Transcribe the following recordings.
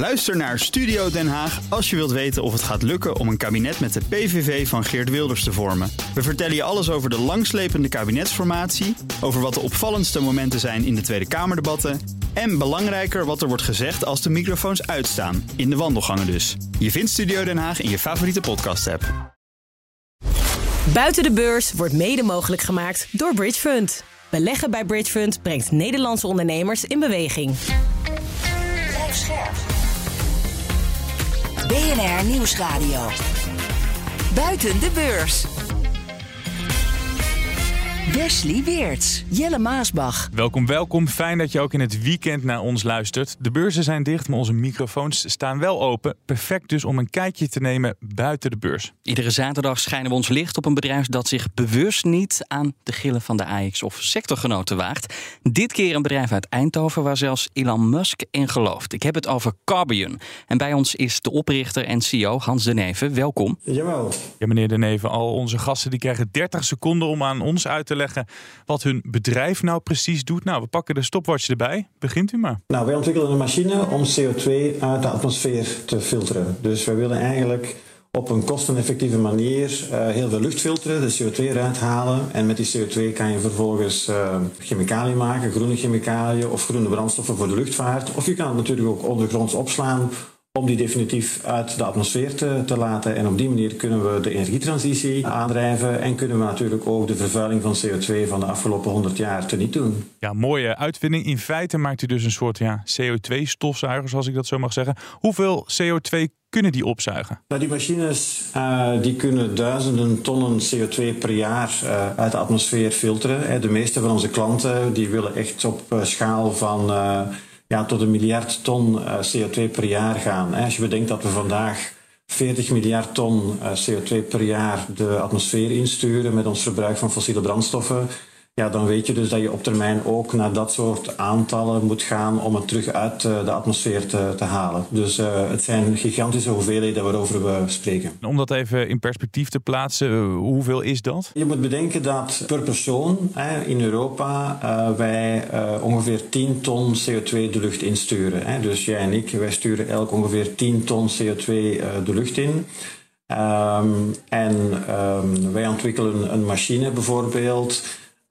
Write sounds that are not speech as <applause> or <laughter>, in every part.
Luister naar Studio Den Haag als je wilt weten of het gaat lukken om een kabinet met de PVV van Geert Wilders te vormen. We vertellen je alles over de langslepende kabinetsformatie, over wat de opvallendste momenten zijn in de Tweede Kamerdebatten en belangrijker wat er wordt gezegd als de microfoons uitstaan, in de wandelgangen dus. Je vindt Studio Den Haag in je favoriete podcast-app. Buiten de beurs wordt mede mogelijk gemaakt door Bridge Fund. Beleggen bij Bridge Fund brengt Nederlandse ondernemers in beweging. BNR Nieuwsradio. Buiten de beurs. Wesley Weerts, Jelle Maasbach. Welkom, welkom. Fijn dat je ook in het weekend naar ons luistert. De beurzen zijn dicht, maar onze microfoons staan wel open. Perfect dus om een kijkje te nemen buiten de beurs. Iedere zaterdag schijnen we ons licht op een bedrijf dat zich bewust niet aan de gillen van de AX of sectorgenoten waagt. Dit keer een bedrijf uit Eindhoven waar zelfs Elon Musk in gelooft. Ik heb het over Carbion. En bij ons is de oprichter en CEO Hans de Neve. Welkom. Jawel. Ja, meneer De Neven, al onze gasten die krijgen 30 seconden om aan ons uit te leggen wat hun bedrijf nou precies doet. Nou, we pakken de stopwatch erbij. Begint u maar. Nou, wij ontwikkelen een machine om CO2 uit de atmosfeer te filteren. Dus wij willen eigenlijk op een kosteneffectieve manier uh, heel veel lucht filteren, de CO2 eruit halen. En met die CO2 kan je vervolgens uh, chemicaliën maken, groene chemicaliën of groene brandstoffen voor de luchtvaart. Of je kan het natuurlijk ook ondergronds opslaan om die definitief uit de atmosfeer te, te, laten. En op die manier kunnen we de energietransitie aandrijven en kunnen we natuurlijk ook de vervuiling van CO2 van de afgelopen 100 jaar teniet doen. Ja, mooie uitvinding. In feite maakt u dus een soort ja, CO2-stofzuiger, zoals ik dat zo mag zeggen. Hoeveel CO2 kunnen die opzuigen? Nou, die machines uh, die kunnen duizenden tonnen CO2 per jaar uh, uit de atmosfeer filteren. De meeste van onze klanten die willen echt op schaal van ja, tot een miljard ton uh, CO2 per jaar gaan. Als je bedenkt dat we vandaag 40 miljard ton uh, CO2 per jaar de atmosfeer insturen met ons verbruik van fossiele brandstoffen, ja, dan weet je dus dat je op termijn ook naar dat soort aantallen moet gaan om het terug uit uh, de atmosfeer te, te halen. Dus het zijn gigantische hoeveelheden waarover we spreken. Om dat even in perspectief te plaatsen, hoeveel is dat? Je moet bedenken dat per persoon hè, in Europa uh, wij uh, ongeveer 10 ton CO2 de lucht insturen. Hè. Dus jij en ik, wij sturen elk ongeveer 10 ton CO2 de lucht in. Um, en um, wij ontwikkelen een machine bijvoorbeeld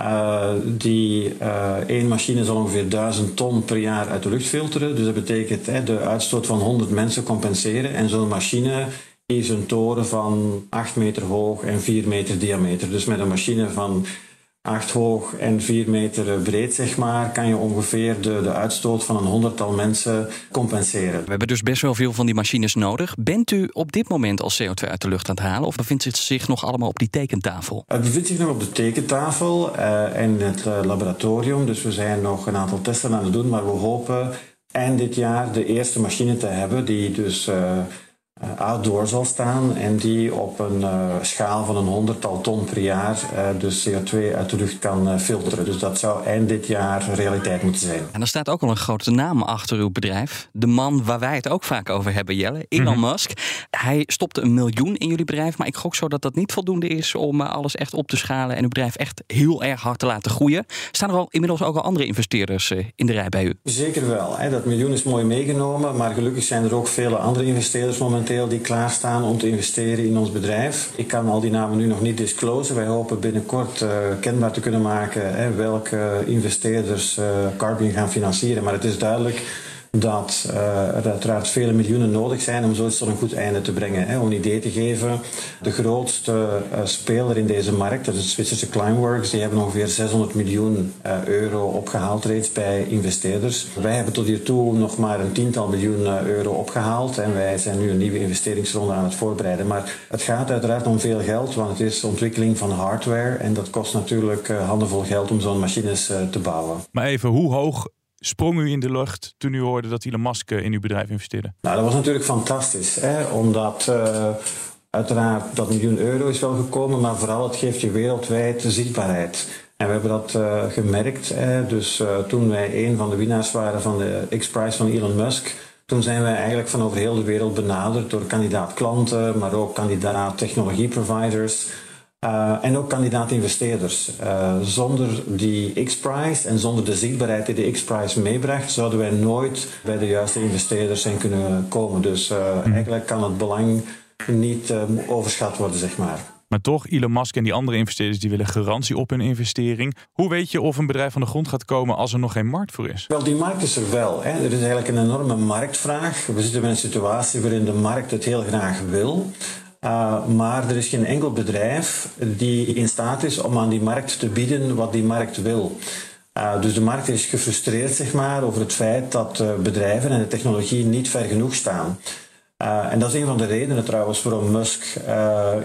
uh, die uh, één machine zal ongeveer 1000 ton per jaar uit de lucht filteren. Dus dat betekent hè, de uitstoot van 100 mensen compenseren. En zo'n machine is een toren van 8 meter hoog en 4 meter diameter. Dus met een machine van 8 hoog en 4 meter breed, zeg maar, kan je ongeveer de, de uitstoot van een honderdtal mensen compenseren. We hebben dus best wel veel van die machines nodig. Bent u op dit moment al CO2 uit de lucht aan het halen of bevindt het zich nog allemaal op die tekentafel? Het bevindt zich nog op de tekentafel uh, en het uh, laboratorium. Dus we zijn nog een aantal testen aan het doen, maar we hopen eind dit jaar de eerste machine te hebben die dus. Uh, outdoor zal staan en die op een uh, schaal van een honderdtal ton per jaar uh, dus CO2 uit de lucht kan uh, filteren. Dus dat zou eind dit jaar realiteit moeten zijn. En er staat ook al een grote naam achter uw bedrijf. De man waar wij het ook vaak over hebben, Jelle, Elon mm-hmm. Musk. Hij stopte een miljoen in jullie bedrijf, maar ik gok zo dat dat niet voldoende is om alles echt op te schalen en uw bedrijf echt heel erg hard te laten groeien. Staan er al inmiddels ook al andere investeerders in de rij bij u? Zeker wel. Hè. Dat miljoen is mooi meegenomen, maar gelukkig zijn er ook vele andere investeerders momenteel die klaarstaan om te investeren in ons bedrijf. Ik kan al die namen nu nog niet disclosen. Wij hopen binnenkort uh, kenbaar te kunnen maken hè, welke investeerders uh, Carbon gaan financieren. Maar het is duidelijk dat uh, er uiteraard vele miljoenen nodig zijn om zoiets tot een goed einde te brengen. Hè. Om een idee te geven, de grootste uh, speler in deze markt, dat is het Zwitserse Climeworks, die hebben ongeveer 600 miljoen uh, euro opgehaald reeds bij investeerders. Wij hebben tot hiertoe nog maar een tiental miljoen euro opgehaald en wij zijn nu een nieuwe investeringsronde aan het voorbereiden. Maar het gaat uiteraard om veel geld, want het is ontwikkeling van hardware en dat kost natuurlijk handenvol geld om zo'n machines te bouwen. Maar even, hoe hoog sprong u in de lucht toen u hoorde dat Elon Musk in uw bedrijf investeerde? Nou, dat was natuurlijk fantastisch. Hè? Omdat uh, uiteraard dat miljoen euro is wel gekomen, maar vooral het geeft je wereldwijd zichtbaarheid. En we hebben dat uh, gemerkt. Dus toen wij een van de winnaars waren van de X-Prize van Elon Musk, toen zijn wij eigenlijk van over heel de wereld benaderd door kandidaat klanten, maar ook kandidaat technologieproviders. Uh, en ook kandidaat-investeerders. Uh, zonder die X-Prize en zonder de zichtbaarheid die de X-Prize meebracht, zouden wij nooit bij de juiste investeerders zijn kunnen komen. Dus uh, eigenlijk kan het belang niet overschat worden, zeg maar. Maar toch, Elon Musk en die andere investeerders die willen garantie op hun investering. Hoe weet je of een bedrijf van de grond gaat komen als er nog geen markt voor is? Wel, die markt is er wel. Hè. Er is eigenlijk een enorme marktvraag. We zitten in een situatie waarin de markt het heel graag wil. Uh, maar er is geen enkel bedrijf die in staat is om aan die markt te bieden wat die markt wil. Uh, dus de markt is gefrustreerd zeg maar, over het feit dat uh, bedrijven en de technologie niet ver genoeg staan. en dat is een van de redenen trouwens waarom Musk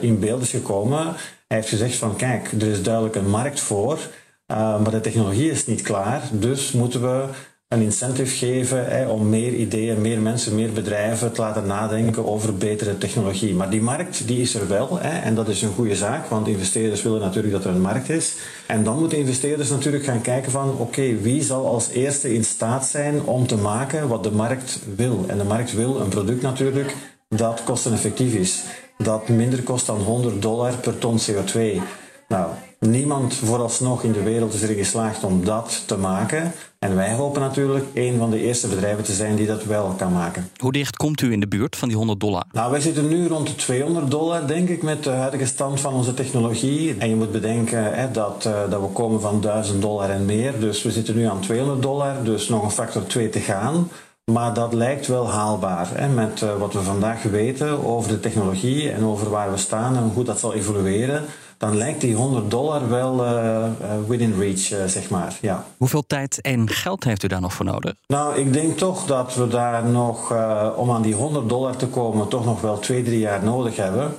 in beeld is gekomen. Hij heeft gezegd van kijk, er is duidelijk een markt voor, maar de technologie is niet klaar. Dus moeten we een incentive geven hè, om meer ideeën, meer mensen, meer bedrijven te laten nadenken over betere technologie. Maar die markt die is er wel hè, en dat is een goede zaak, want investeerders willen natuurlijk dat er een markt is. En dan moeten investeerders natuurlijk gaan kijken van oké, wie zal als eerste in staat zijn om te maken wat de markt wil. En de markt wil een product natuurlijk dat kosteneffectief is, dat minder kost dan 100 dollar per ton CO2. Nou, niemand vooralsnog in de wereld is erin geslaagd om dat te maken. En wij hopen natuurlijk een van de eerste bedrijven te zijn die dat wel kan maken. Hoe dicht komt u in de buurt van die 100 dollar? Nou, wij zitten nu rond de 200 dollar, denk ik, met de huidige stand van onze technologie. En je moet bedenken hè, dat, uh, dat we komen van 1000 dollar en meer. Dus we zitten nu aan 200 dollar, dus nog een factor 2 te gaan. Maar dat lijkt wel haalbaar. Hè, met uh, wat we vandaag weten over de technologie en over waar we staan en hoe dat zal evolueren dan lijkt die 100 dollar wel uh, within reach, uh, zeg maar. Ja. Hoeveel tijd en geld heeft u daar nog voor nodig? Nou, ik denk toch dat we daar nog, om aan die 100 dollar te komen, toch nog wel twee, drie jaar nodig hebben.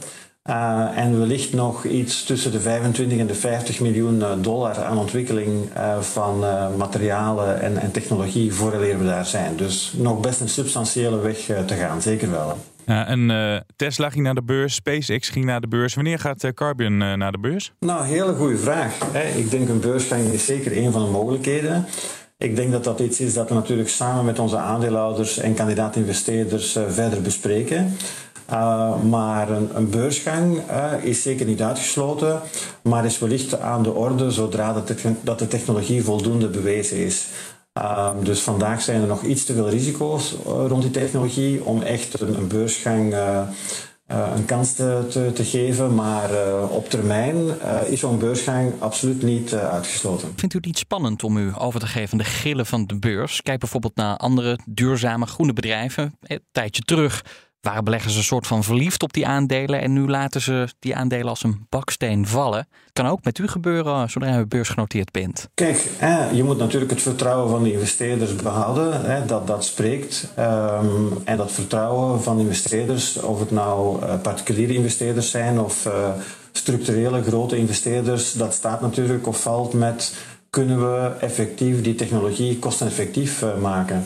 Uh, en wellicht nog iets tussen de 25 en de 50 miljoen dollar aan ontwikkeling uh, van uh, materialen en, en technologie voordat we daar zijn. Dus nog best een substantiële weg te gaan, zeker wel. Ja, en uh, Tesla ging naar de beurs, SpaceX ging naar de beurs. Wanneer gaat uh, Carbon uh, naar de beurs? Nou, hele goede vraag. Hè. Ik denk een beursgang is zeker een van de mogelijkheden. Ik denk dat dat iets is dat we natuurlijk samen met onze aandeelhouders en kandidaat-investeerders verder bespreken. maar een, een beursgang is zeker niet uitgesloten, maar is wellicht aan de orde zodra dat dat de technologie voldoende bewezen is. Um, dus vandaag zijn er nog iets te veel risico's uh, rond die technologie om echt een, beursgang uh, uh, een kans te, te, geven. Maar op termijn is zo'n beursgang absoluut niet uitgesloten. Vindt u het niet spannend om u over te geven de gillen van de beurs? Kijk bijvoorbeeld naar andere duurzame groene bedrijven. Een tijdje terug waren beleggers een soort van verliefd op die aandelen. En nu laten ze die aandelen als een baksteen vallen. Kan ook met u gebeuren zodra u beursgenoteerd bent. Kijk, je moet natuurlijk het vertrouwen van de investeerders behouden. Dat, dat spreekt. Ehm, en dat vertrouwen van investeerders, of het nou eh, particuliere investeerders zijn of eh, structurele grote investeerders, dat staat natuurlijk of valt met kunnen we effectief die technologie kosteneffectief eh, maken.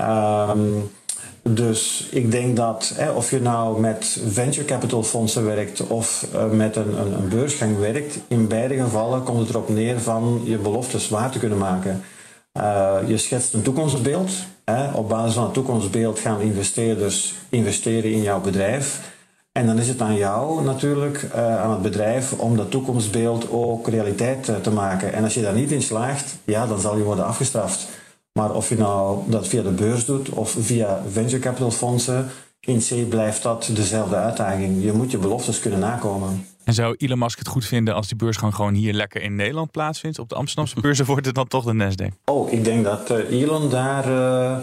Um, dus ik denk dat hè, of je nou met venture capital fondsen werkt of uh, met een, een, een, beursgang werkt, in beide gevallen komt het erop neer van je beloftes waar te kunnen maken. Uh, je schetst een toekomstbeeld. Hè. Op basis van het toekomstbeeld gaan investeerders investeren in jouw bedrijf. En dan is het aan jou natuurlijk, uh, aan het bedrijf, om dat toekomstbeeld ook realiteit te maken. En als je daar niet in slaagt, ja, dan zal je worden afgestraft. Maar of je nou dat via de beurs doet of via venture capital fondsen, in C blijft dat dezelfde uitdaging. Je moet je beloftes kunnen nakomen. En zou Elon Musk het goed vinden als die beursgang gewoon hier lekker in Nederland plaatsvindt? Op de Amsterdamse beurzen <laughs> wordt het dan toch de Nasdaq? Oh, ik denk dat uh, Elon daar uh,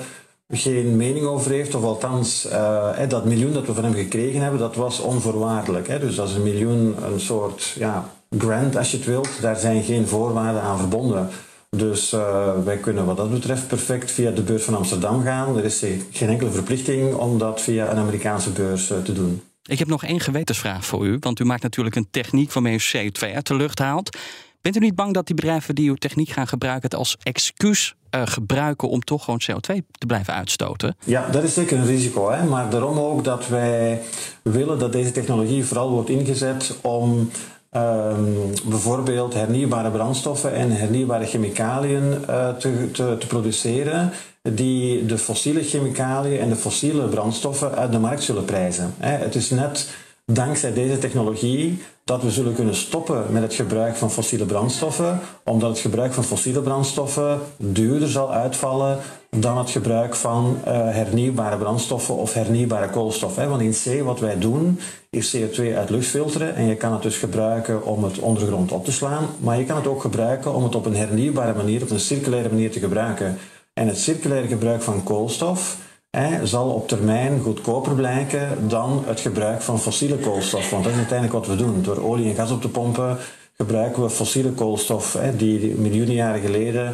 geen mening over heeft. Of althans, uh, dat miljoen dat we van hem gekregen hebben, dat was onvoorwaardelijk. Hè? Dus dat is een miljoen, een soort ja, grant als je het wilt. Daar zijn geen voorwaarden aan verbonden. Dus uh, wij kunnen wat dat betreft perfect via de beurs van Amsterdam gaan. Er is geen enkele verplichting om dat via een Amerikaanse beurs uh, te doen. Ik heb nog één gewetensvraag voor u, want u maakt natuurlijk een techniek waarmee u CO2 uit de lucht haalt. Bent u niet bang dat die bedrijven die uw techniek gaan gebruiken het als excuus uh, gebruiken om toch gewoon CO2 te blijven uitstoten? Ja, dat is zeker een risico. Hè? Maar daarom ook dat wij willen dat deze technologie vooral wordt ingezet om Um, bijvoorbeeld hernieuwbare brandstoffen en hernieuwbare chemicaliën uh, te, te, te, produceren, die de fossiele chemicaliën en de fossiele brandstoffen uit de markt zullen prijzen. het is net dankzij deze technologie dat we zullen kunnen stoppen met het gebruik van fossiele brandstoffen, omdat het gebruik van fossiele brandstoffen duurder zal uitvallen dan het gebruik van uh, hernieuwbare brandstoffen of hernieuwbare koolstof. Hè. Want in C wat wij doen is CO2 uit lucht filteren en je kan het dus gebruiken om het ondergrond op te slaan, maar je kan het ook gebruiken om het op een hernieuwbare manier, op een circulaire manier te gebruiken. En het circulaire gebruik van koolstof hè, zal op termijn goedkoper blijken dan het gebruik van fossiele koolstof. Want dat is uiteindelijk wat we doen. Door olie en gas op te pompen gebruiken we fossiele koolstof die miljoenen jaren geleden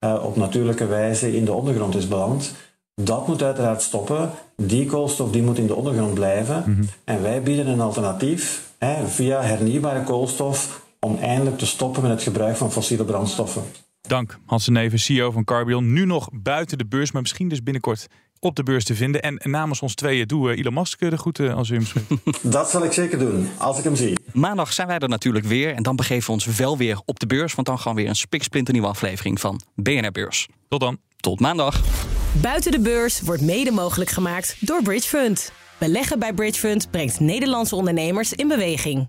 uh, op natuurlijke wijze in de ondergrond is beland. Dat moet uiteraard stoppen. Die koolstof die moet in de ondergrond blijven. Mm -hmm. En wij bieden een alternatief via hernieuwbare koolstof om eindelijk te stoppen met het gebruik van fossiele brandstoffen. Dank, Hans Neven, CEO van Carbion. Nu nog buiten de beurs, maar misschien dus binnenkort op de beurs te vinden. En namens ons tweeën doe Elon Musk de groeten als u hem <laughs> Dat zal ik zeker doen, als ik hem zie. Maandag zijn wij er natuurlijk weer. En dan begeven we ons wel weer op de beurs. Want dan gaan we weer een spiksplinternieuwe aflevering van BNR Beurs. Tot dan. Tot maandag. Buiten de beurs wordt mede mogelijk gemaakt door Bridge Fund. Beleggen bij Bridge Fund brengt Nederlandse ondernemers in beweging.